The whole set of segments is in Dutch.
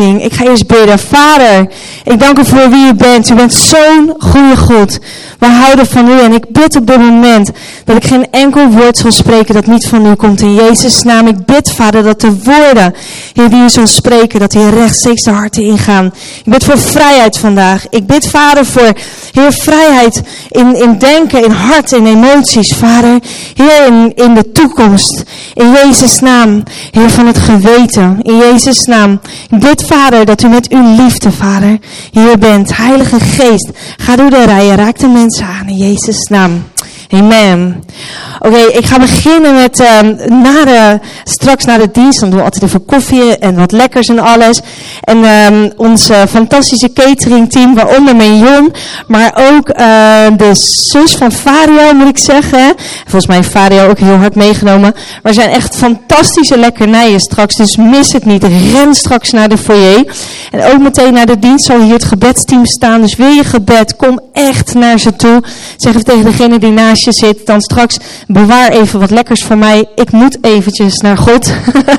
Ik ga eerst bidden. Vader, ik dank u voor wie u bent. U bent zo'n goede God. We houden van u en ik bid op dit moment dat ik geen enkel woord zal spreken dat niet van u komt in Jezus' naam. Ik bid, Vader, dat de woorden, Heer, die u zal spreken, dat die rechtstreeks de harten ingaan. Ik bid voor vrijheid vandaag. Ik bid, Vader, voor, Heer, vrijheid in, in denken, in hart, in emoties, Vader. Heer, in, in de toekomst. In Jezus' naam, Heer, van het geweten. In Jezus' naam. Ik bid, Vader, dat u met uw liefde, Vader, hier bent. Heilige Geest, ga door de rijen, raak de mensen aan. In Jezus' naam. Amen. Oké, ik ga beginnen met um, na de, straks na de dienst. Dan doen we altijd even koffie en wat lekkers en alles. En um, ons fantastische cateringteam, waaronder mijn Jon, maar ook uh, de zus van Fario, moet ik zeggen. Volgens mij Fario ook heel hard meegenomen. Maar zijn echt fantastische lekkernijen straks, dus mis het niet. Ren straks naar de foyer. En ook meteen naar de dienst zal hier het gebedsteam staan. Dus wil je gebed, kom echt naar ze toe. Zeg even tegen degene die naast je zit, dan straks bewaar even wat lekkers voor mij. Ik moet eventjes naar God.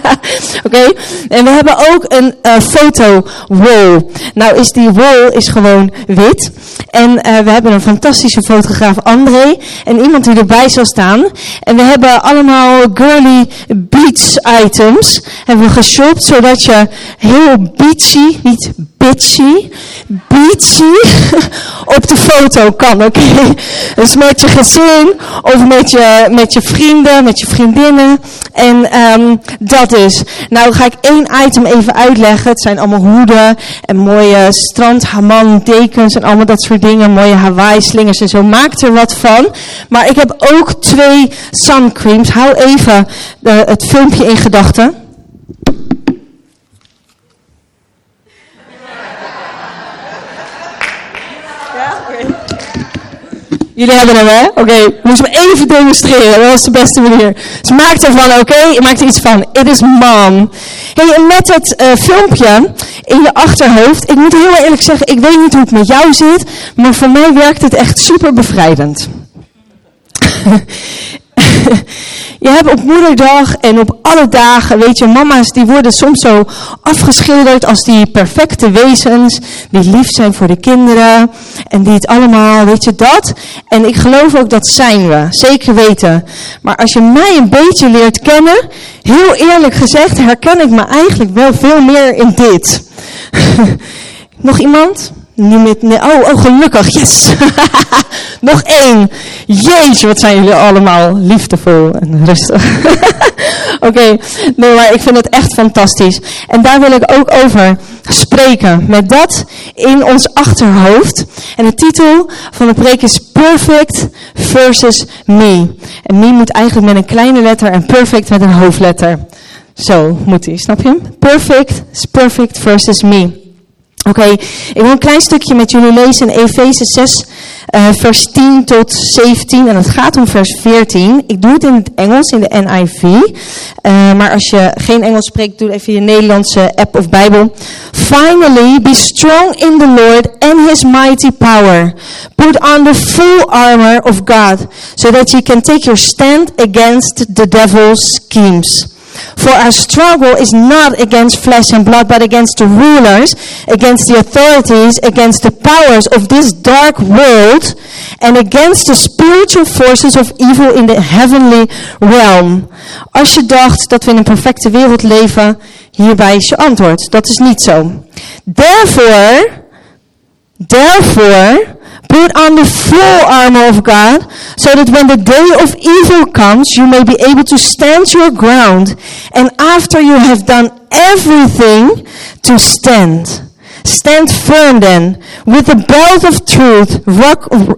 Oké? En we hebben ook een uh, foto wall. Nou is die wall is gewoon wit. En uh, we hebben een fantastische fotograaf André. En iemand die erbij zal staan. En we hebben allemaal girly beach items. Hebben we geshopt zodat je heel beachy, niet bitchy, beachy op de foto kan, oké? Okay? Dus met je gezin of met je, met je vrienden, met je vriendinnen. En um, dat is. Nou ga ik één item even uitleggen. Het zijn allemaal hoeden en mooie strandhaman dekens en allemaal dat soort dingen. Mooie Hawaii slingers en zo. Maak er wat van. Maar ik heb ook twee suncreams. Hou even uh, het filmpje in gedachten. Jullie hebben hem, hè? Oké, okay. moest me even demonstreren. Dat was de beste manier. Dus maak ervan, oké? Okay? Maak er iets van. It is mom. Hey, en met het uh, filmpje in je achterhoofd. Ik moet heel eerlijk zeggen, ik weet niet hoe het met jou zit. Maar voor mij werkt het echt super bevrijdend. je hebt op moederdag en op alle dagen, weet je, mama's die worden soms zo afgeschilderd als die perfecte wezens, die lief zijn voor de kinderen en die het allemaal, weet je, dat. En ik geloof ook dat zijn we, zeker weten. Maar als je mij een beetje leert kennen, heel eerlijk gezegd, herken ik me eigenlijk wel veel meer in dit. Nog iemand? Niet met, oh, oh, gelukkig, yes. Nog één. Jeetje, wat zijn jullie allemaal liefdevol en rustig. Oké, nee, maar ik vind het echt fantastisch. En daar wil ik ook over spreken. Met dat in ons achterhoofd. En de titel van de preek is Perfect versus Me. En Me moet eigenlijk met een kleine letter en perfect met een hoofdletter. Zo moet hij, snap je? Perfect is perfect versus me. Oké, ik wil een klein stukje met jullie lezen in Efeze 6, uh, vers 10 tot 17. En het gaat om vers 14. Ik doe het in het Engels, in de NIV. Eh, maar als je geen Engels spreekt, doe even je Nederlandse app of Bijbel. Finally, be strong in the Lord and his mighty power. Put on the full armor of God, so that you can take your stand against the devil's schemes. For our struggle is not against flesh and blood, but against the rulers, against the authorities, against the powers of this dark world, and against the spiritual forces of evil in the heavenly realm. Als je dacht dat we in een perfecte wereld leven, hierbij is je antwoord. Dat is niet zo. Therefore, therefore, Put on the full armor of God, so that when the day of evil comes, you may be able to stand your ground. And after you have done everything, to stand. Stand firm then, with the belt of truth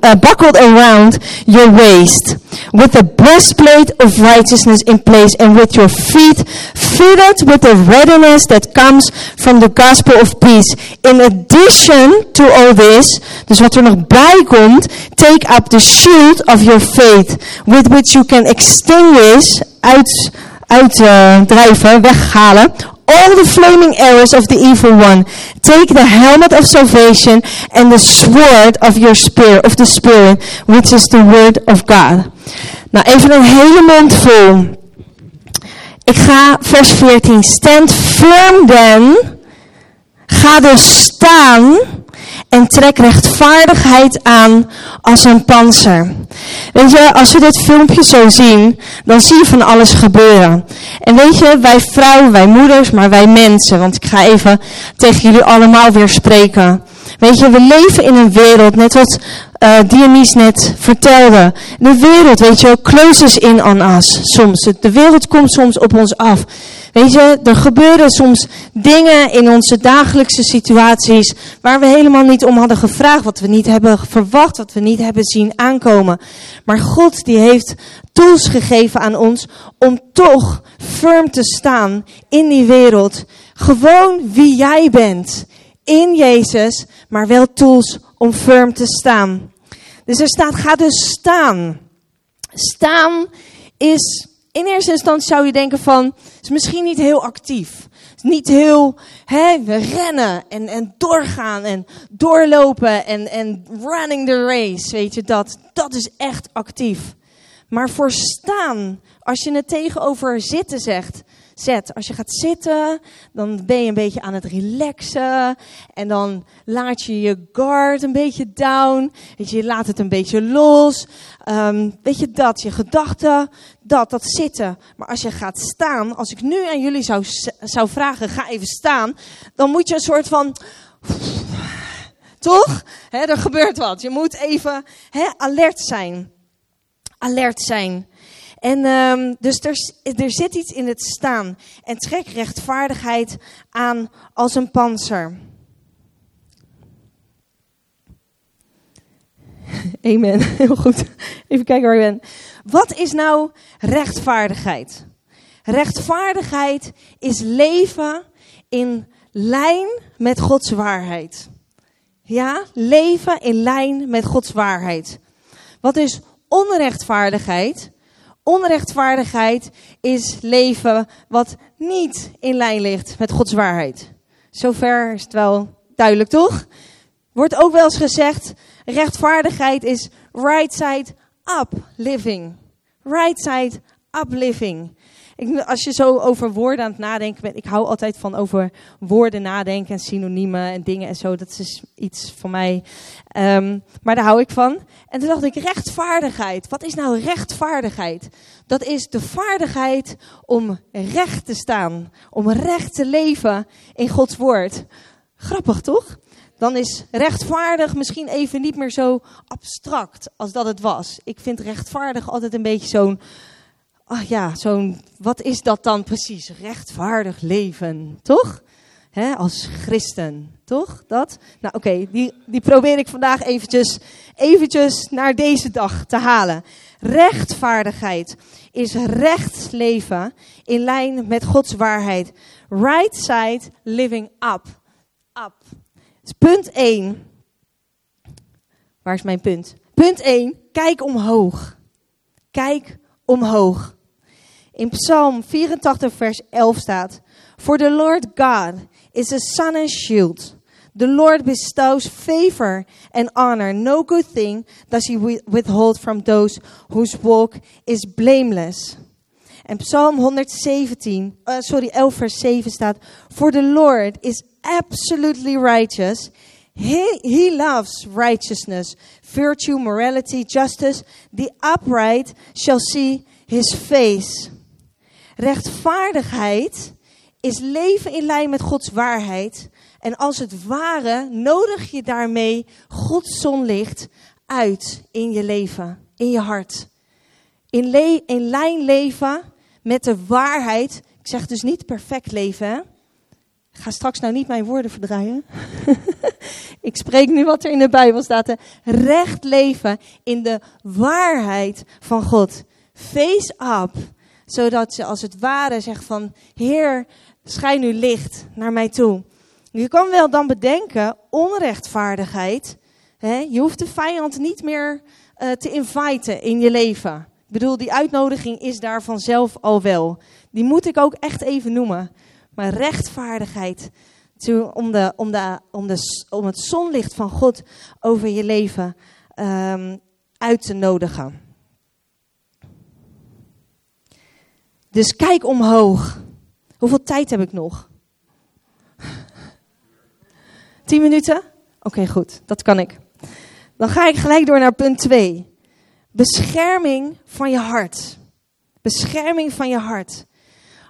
uh, buckled around your waist, with the breastplate of righteousness in place, and with your feet fitted with the readiness that comes from the gospel of peace. In addition to all this, dus wat er nog bij komt, take up the shield of your faith, with which you can extinguish, uit, uitdrijven, uh, weghalen, all the flaming arrows of the evil one. Take the helmet of salvation and the sword of your spirit, of the spirit, which is the word of God. Nou, even een hele mond vol. Ik ga vers 14. Stand firm then. Ga dus staan en trek rechtvaardigheid aan als een panzer. Weet je, als we dit filmpje zo zien, dan zie je van alles gebeuren. En weet je, wij vrouwen, wij moeders, maar wij mensen, want ik ga even tegen jullie allemaal weer spreken. Weet je, we leven in een wereld, net wat uh, Dionys net vertelde. De wereld, weet je, closes in on us soms. De wereld komt soms op ons af. Weet je, er gebeuren soms dingen in onze dagelijkse situaties waar we helemaal niet om hadden gevraagd, wat we niet hebben verwacht, wat we niet hebben zien aankomen. Maar God die heeft tools gegeven aan ons om toch firm te staan in die wereld. Gewoon wie jij bent in Jezus, maar wel tools om firm te staan. Dus er staat, ga dus staan. Staan is, in eerste instantie zou je denken van, is misschien niet heel actief. Is niet heel, hè, rennen en, en doorgaan en doorlopen en, en running the race, weet je dat. Dat is echt actief. Maar voor staan, als je het tegenover zitten zegt, zet. Als je gaat zitten, dan ben je een beetje aan het relaxen. En dan laat je je guard een beetje down. Weet je, je laat het een beetje los. Um, weet je dat, je gedachten, dat, dat zitten. Maar als je gaat staan, als ik nu aan jullie zou, zou vragen, ga even staan. Dan moet je een soort van... Toch? He, er gebeurt wat. Je moet even he, alert zijn. Alert zijn. En um, dus er, er zit iets in het staan. En trek rechtvaardigheid aan als een panzer. Amen. Heel goed. Even kijken waar ik ben. Wat is nou rechtvaardigheid? Rechtvaardigheid is leven in lijn met Gods waarheid. Ja, leven in lijn met Gods waarheid. Wat is onrechtvaardigheid? Onrechtvaardigheid is leven wat niet in lijn ligt met Gods waarheid. Zover is het wel duidelijk, toch? Wordt ook wel eens gezegd, rechtvaardigheid is right side up living. Right side up living. Ik, als je zo over woorden aan het nadenken bent, ik hou altijd van over woorden nadenken en synoniemen en dingen en zo. Dat is iets van mij. Um, maar daar hou ik van. En toen dacht ik, rechtvaardigheid. Wat is nou rechtvaardigheid? Dat is de vaardigheid om recht te staan, om recht te leven in Gods woord. Grappig toch? Dan is rechtvaardig misschien even niet meer zo abstract als dat het was. Ik vind rechtvaardig altijd een beetje zo'n ach ja, zo'n, wat is dat dan precies? Rechtvaardig leven, toch? Als christen, toch? Dat? Nou oké, die, die probeer ik vandaag eventjes, eventjes naar deze dag te halen. Rechtvaardigheid is recht leven in lijn met Gods waarheid. Right side living up. Up. Dus punt 1. Waar is mijn punt? Punt 1. Kijk omhoog. Kijk omhoog. In Psalm 84, vers 11 staat: For the Lord God is a sun and shield. The Lord bestows favor and honor. No good thing does he withhold from those whose walk is blameless. En Psalm 117, uh, sorry, 11 vers 7 staat: For the Lord is absolutely righteous. He, he loves righteousness, virtue, morality, justice. The upright shall see his face. Rechtvaardigheid is leven in lijn met Gods waarheid. En als het ware nodig je daarmee Gods zonlicht uit in je leven, in je hart. In, lijn leven met de waarheid. Ik zeg dus niet perfect leven. Ik ga straks nou niet mijn woorden verdraaien. ik spreek nu wat er in de Bijbel staat. Recht leven in de waarheid van God. Face up zodat ze als het ware zegt van, Heer, schijn nu licht naar mij toe. Je kan wel dan bedenken, onrechtvaardigheid. Hè, je hoeft de vijand niet meer uh, te inviten in je leven. Ik bedoel, die uitnodiging is daar vanzelf al wel. Die moet ik ook echt even noemen. Maar rechtvaardigheid, om, de, om, de, om, de, om het zonlicht van God over je leven um, uit te nodigen. Dus kijk omhoog. Hoeveel tijd heb ik nog? Tien minuten? Oké, goed. Dat kan ik. Dan ga ik gelijk door naar punt 2. Bescherming van je hart. Bescherming van je hart.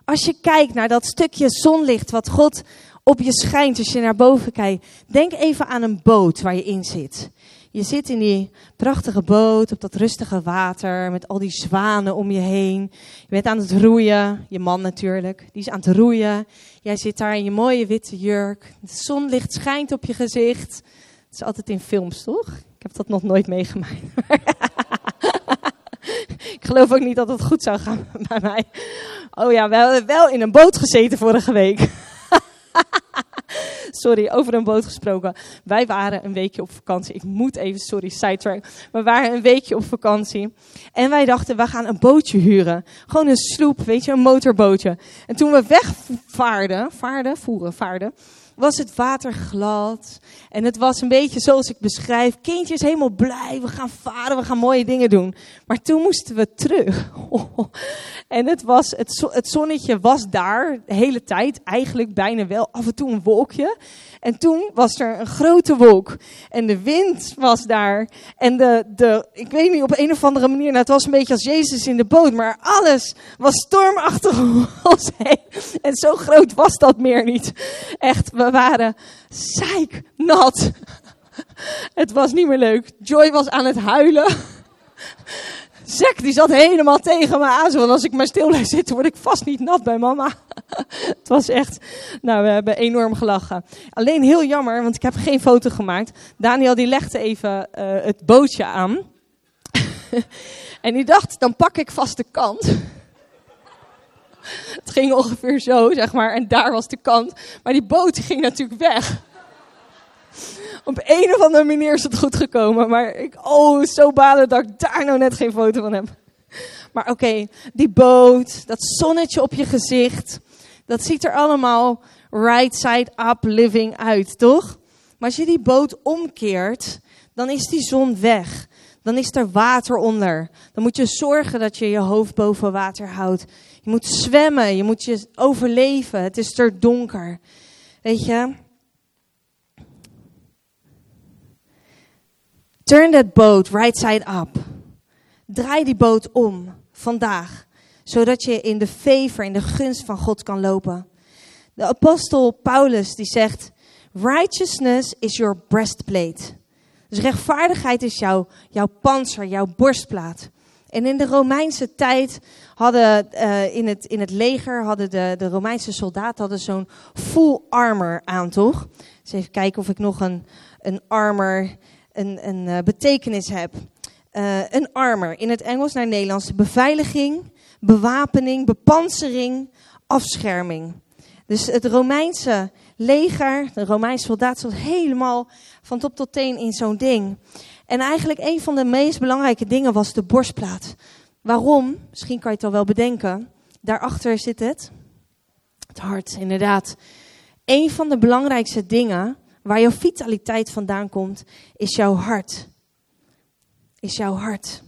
Als je kijkt naar dat stukje zonlicht wat God op je schijnt als je naar boven kijkt, denk even aan een boot waar je in zit. Je zit in die prachtige boot op dat rustige water met al die zwanen om je heen. Je bent aan het roeien, je man natuurlijk, die is aan het roeien. Jij zit daar in je mooie witte jurk. Het zonlicht schijnt op je gezicht. Het is altijd in films, toch? Ik heb dat nog nooit meegemaakt. Ik geloof ook niet dat het goed zou gaan bij mij. Oh ja, we hebben wel in een boot gezeten vorige week. sorry, over een boot gesproken. Wij waren een weekje op vakantie. Ik moet even, sorry, sidetrack. We waren een weekje op vakantie. En wij dachten, we gaan een bootje huren. Gewoon een sloep, weet je, een motorbootje. En toen we wegvaarden, vaarden, voeren, vaarden was het water glad. En het was een beetje zoals ik beschrijf. Kindjes helemaal blij, we gaan varen, we gaan mooie dingen doen. Maar toen moesten we terug. En het, was, het, zonnetje was daar de hele tijd, eigenlijk bijna wel af en toe een wolkje. En toen was er een grote wolk. En de wind was daar. En de, de, ik weet niet, op een of andere manier, nou, het was een beetje als Jezus in de boot. Maar alles was stormachtig om heen. En zo groot was dat meer niet. Echt, waren nat. Het was niet meer leuk. Joy was aan het huilen. Zek die zat helemaal tegen me aan. Zo, als ik maar stil blijf zitten, word ik vast niet nat bij mama. het was echt, nou we hebben enorm gelachen. Alleen heel jammer, want ik heb geen foto gemaakt. Daniel die legde even uh, het bootje aan. en die dacht, dan pak ik vast de kant. het ging ongeveer zo, zeg maar. En daar was de kant. Maar die boot ging natuurlijk weg op een of andere manier is het goed gekomen. Maar ik, oh, zo balen dat ik daar nou net geen foto van heb. Maar oké, die boot, dat zonnetje op je gezicht. Dat ziet er allemaal right side up living uit, toch? Maar als je die boot omkeert, dan is die zon weg. Dan is er water onder. Dan moet je zorgen dat je je hoofd boven water houdt. Je moet zwemmen, je moet je overleven. Het is er donker. Weet je? Turn that boat right side up. Draai die boot om vandaag, zodat je in de favor, in de gunst van God kan lopen. De apostel Paulus die zegt: Righteousness is your breastplate. Dus rechtvaardigheid is jouw, jouw panzer, jouw borstplaat. En in de Romeinse tijd hadden uh, in, het, in het leger hadden de, de Romeinse soldaten hadden zo'n full armor aan, toch? Dus even kijken of ik nog een, een armor een, een uh, betekenis heb. Uh, een armor, in het Engels naar Nederlands, beveiliging, bewapening, bepansering, afscherming. Dus het Romeinse leger, de Romeinse soldaat zat helemaal van top tot teen in zo'n ding. En eigenlijk een van de meest belangrijke dingen was de borstplaat. Waarom? Misschien kan je het al wel bedenken. Daarachter zit het. Het hart, inderdaad. Een van de belangrijkste dingen Waar jouw vitaliteit vandaan komt, is jouw hart. Is jouw hart.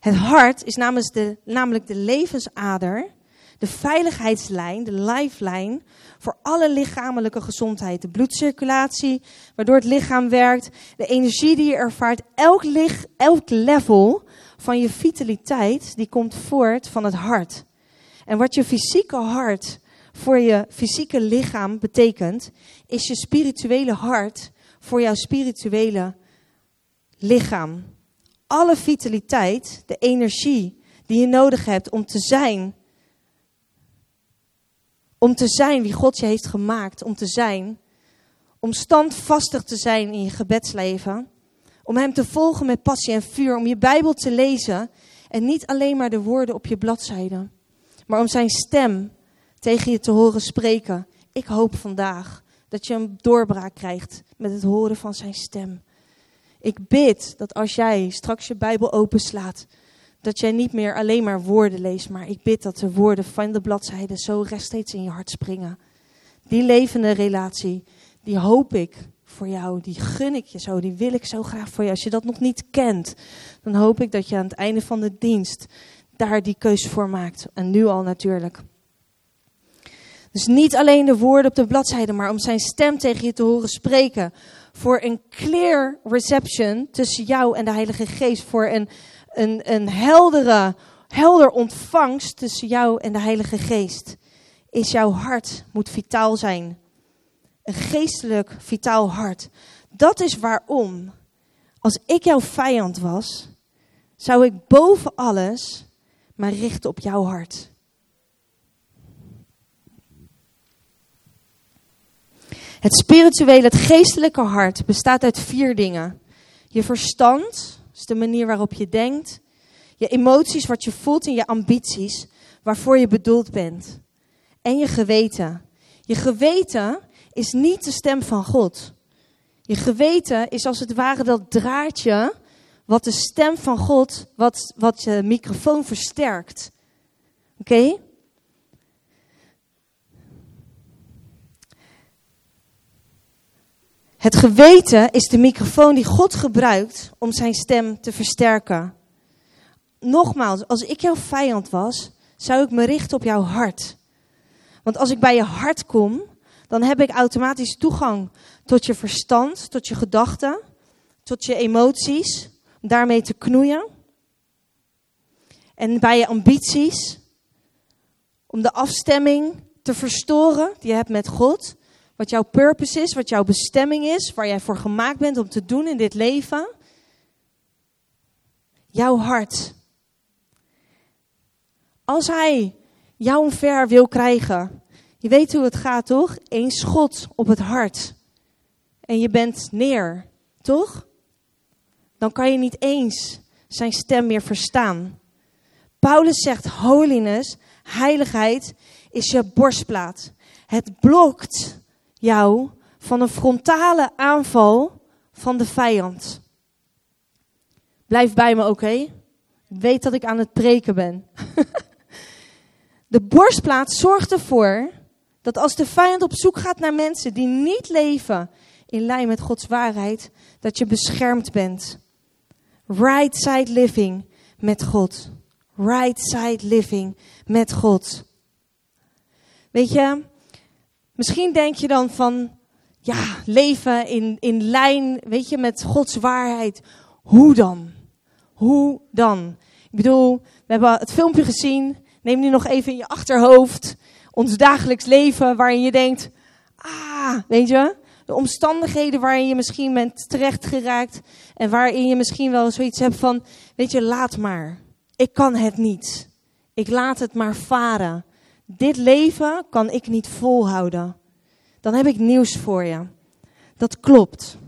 Het hart is namens de, namelijk de levensader, de veiligheidslijn, de lifeline voor alle lichamelijke gezondheid. De bloedcirculatie, waardoor het lichaam werkt, de energie die je ervaart, elk, lich, elk level van je vitaliteit, die komt voort van het hart. En wat je fysieke hart voor je fysieke lichaam betekent, is je spirituele hart voor jouw spirituele lichaam. Alle vitaliteit, de energie die je nodig hebt om te zijn, om te zijn wie God je heeft gemaakt, om te zijn, om standvastig te zijn in je gebedsleven, om Hem te volgen met passie en vuur, om je Bijbel te lezen. En niet alleen maar de woorden op je bladzijde, maar om Zijn stem tegen je te horen spreken. Ik hoop vandaag dat je een doorbraak krijgt met het horen van zijn stem. Ik bid dat als jij straks je Bijbel openslaat, dat jij niet meer alleen maar woorden leest, maar ik bid dat de woorden van de bladzijden zo rechtstreeks in je hart springen. Die levende relatie, die hoop ik voor jou, die gun ik je zo, die wil ik zo graag voor je. Als je dat nog niet kent, dan hoop ik dat je aan het einde van de dienst daar die keuze voor maakt. En nu al natuurlijk. Dus niet alleen de woorden op de bladzijde, maar om zijn stem tegen je te horen spreken. Voor een clear reception tussen jou en de Heilige Geest. Voor een, een, een heldere, helder ontvangst tussen jou en de Heilige Geest. Is jouw hart moet vitaal zijn. Een geestelijk vitaal hart. Dat is waarom, als ik jouw vijand was, zou ik boven alles maar richten op jouw hart. Het spirituele, het geestelijke hart bestaat uit vier dingen. Je verstand, de manier waarop je denkt. Je emoties, wat je voelt en je ambities, waarvoor je bedoeld bent. En je geweten. Je geweten is niet de stem van God. Je geweten is als het ware dat draadje wat de stem van God, wat, wat je microfoon versterkt. Oké? Het geweten is de microfoon die God gebruikt om zijn stem te versterken. Nogmaals, als ik jouw vijand was, zou ik me richten op jouw hart. Want als ik bij je hart kom, dan heb ik automatisch toegang tot je verstand, tot je gedachten, tot je emoties, om daarmee te knoeien. En bij je ambities, om de afstemming te verstoren die je hebt met God. Wat jouw purpose is, wat jouw bestemming is, waar jij voor gemaakt bent om te doen in dit leven. Jouw hart. Als hij jou omver wil krijgen, je weet hoe het gaat toch? Eén schot op het hart. En je bent neer, toch? Dan kan je niet eens zijn stem meer verstaan. Paulus zegt: holiness, heiligheid, is je borstplaat. Het blokt jou van een frontale aanval van de vijand. Blijf bij me, oké? Weet dat ik aan het preken ben. de borstplaat zorgt ervoor dat als de vijand op zoek gaat naar mensen die niet leven in lijn met Gods waarheid, dat je beschermd bent. Right side living met God. Right side living met God. Weet je, Misschien denk je dan van, ja, leven in, in lijn, weet je, met Gods waarheid. Hoe dan? Hoe dan? Ik bedoel, we hebben het filmpje gezien. Neem nu nog even in je achterhoofd ons dagelijks leven waarin je denkt, ah, weet je, de omstandigheden waarin je misschien bent terechtgeraakt en waarin je misschien wel zoiets hebt van, weet je, laat maar. Ik kan het niet. Ik laat het maar varen dit leven kan ik niet volhouden. Dan heb ik nieuws voor je. Dat klopt.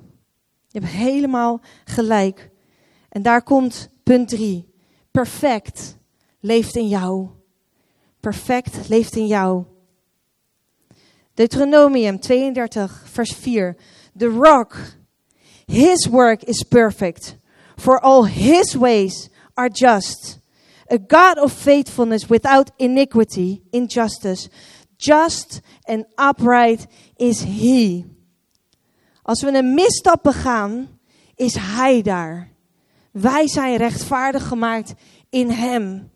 Je hebt helemaal gelijk. En daar komt punt 3. Perfect leeft in jou. Perfect leeft in jou. Deuteronomium 32, vers 4. The rock, his work is perfect, for all his ways are just. A God of faithfulness without iniquity, injustice. Just and upright is He. Als we een misstap begaan, is Hij daar. Wij zijn rechtvaardig gemaakt in Hem.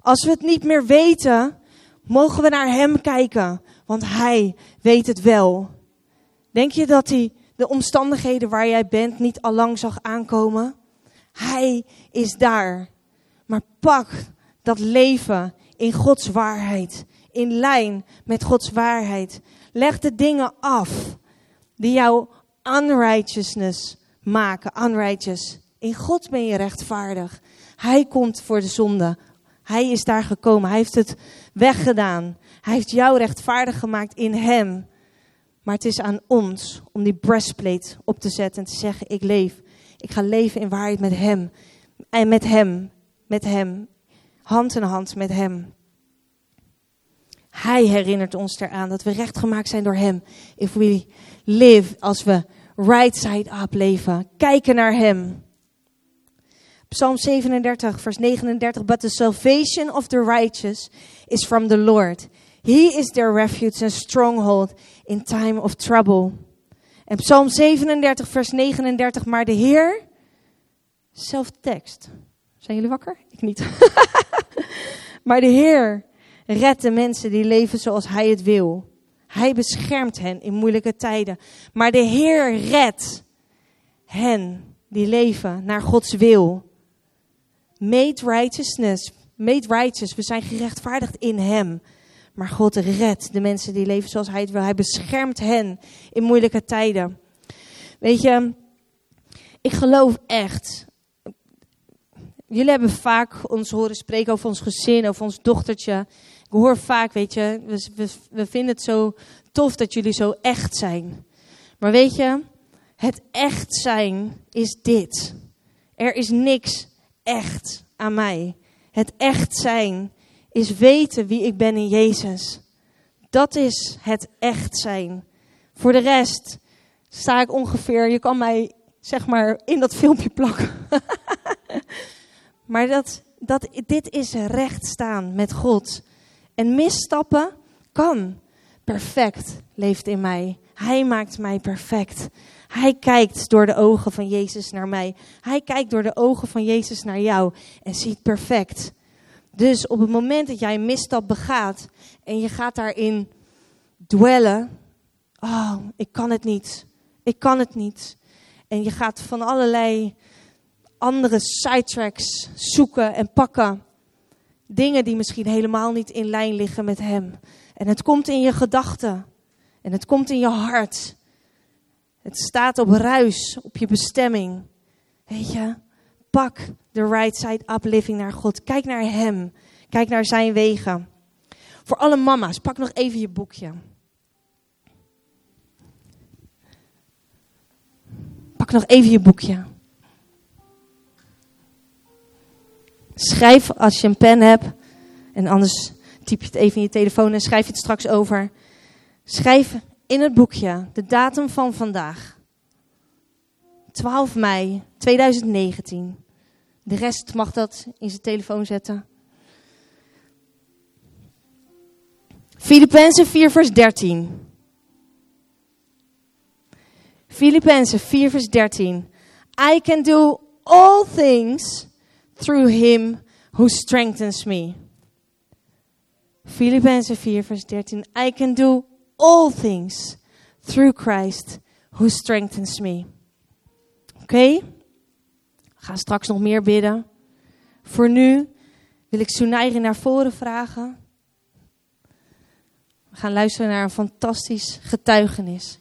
Als we het niet meer weten, mogen we naar Hem kijken, want Hij weet het wel. Denk je dat Hij de omstandigheden waar jij bent niet al lang zag aankomen? Hij is daar. Maar pak dat leven in Gods waarheid, in lijn met Gods waarheid. Leg de dingen af die jouw unrighteousness maken, unrighteous. In God ben je rechtvaardig. Hij komt voor de zonde. Hij is daar gekomen. Hij heeft het weggedaan. Hij heeft jou rechtvaardig gemaakt in Hem. Maar het is aan ons om die breastplate op te zetten en te zeggen: Ik leef. Ik ga leven in waarheid met Hem. En met Hem met Hem, hand in hand met Hem. Hij herinnert ons eraan dat we rechtgemaakt zijn door Hem. If we live, als we right side up leven, kijken naar Hem. Psalm 37, vers 39. But the salvation of the righteous is from the Lord. He is their refuge and stronghold in time of trouble. En Psalm 37, vers 39. Maar de Heer, zelf tekst. Zijn jullie wakker? Ik niet. maar de Heer, redt de mensen die leven zoals Hij het wil. Hij beschermt hen in moeilijke tijden. Maar de Heer redt hen die leven naar Gods wil. Made righteousness, made righteous. We zijn gerechtvaardigd in Hem. Maar God redt de mensen die leven zoals Hij het wil. Hij beschermt hen in moeilijke tijden. Weet je, ik geloof echt. Jullie hebben vaak ons horen spreken over ons gezin, over ons dochtertje. Ik hoor vaak, weet je, we, we, vinden het zo tof dat jullie zo echt zijn. Maar weet je, het echt zijn is dit. Er is niks echt aan mij. Het echt zijn is weten wie ik ben in Jezus. Dat is het echt zijn. Voor de rest sta ik ongeveer, je kan mij zeg maar in dat filmpje plakken. maar dat, dat, dit is recht staan met God. En misstappen kan. Perfect leeft in mij. Hij maakt mij perfect. Hij kijkt door de ogen van Jezus naar mij. Hij kijkt door de ogen van Jezus naar jou en ziet perfect. Dus op het moment dat jij een misstap begaat en je gaat daarin dwellen. Oh, ik kan het niet. Ik kan het niet. En je gaat van allerlei andere sidetracks zoeken en pakken. Dingen die misschien helemaal niet in lijn liggen met Hem. En het komt in je gedachten. En het komt in je hart. Het staat op ruis, op je bestemming. Weet je, pak de right side up living naar God. Kijk naar Hem. Kijk naar Zijn wegen. Voor alle mama's, pak nog even je boekje. Pak nog even je boekje. Schrijf als je een pen hebt. En anders typ je het even in je telefoon en schrijf je het straks over. Schrijf in het boekje de datum van vandaag. 12 mei 2019. De rest mag dat in zijn telefoon zetten. Filippenzen 4 vers 13. Filippenzen 4 vers 13. I can do all things through him who strengthens me. Filippenzen 4 vers 13. I can do all things through Christ who strengthens me. Oké? Okay? Gaan straks nog meer bidden. Voor nu wil ik Sunairi naar voren vragen. We gaan luisteren naar een fantastisch getuigenis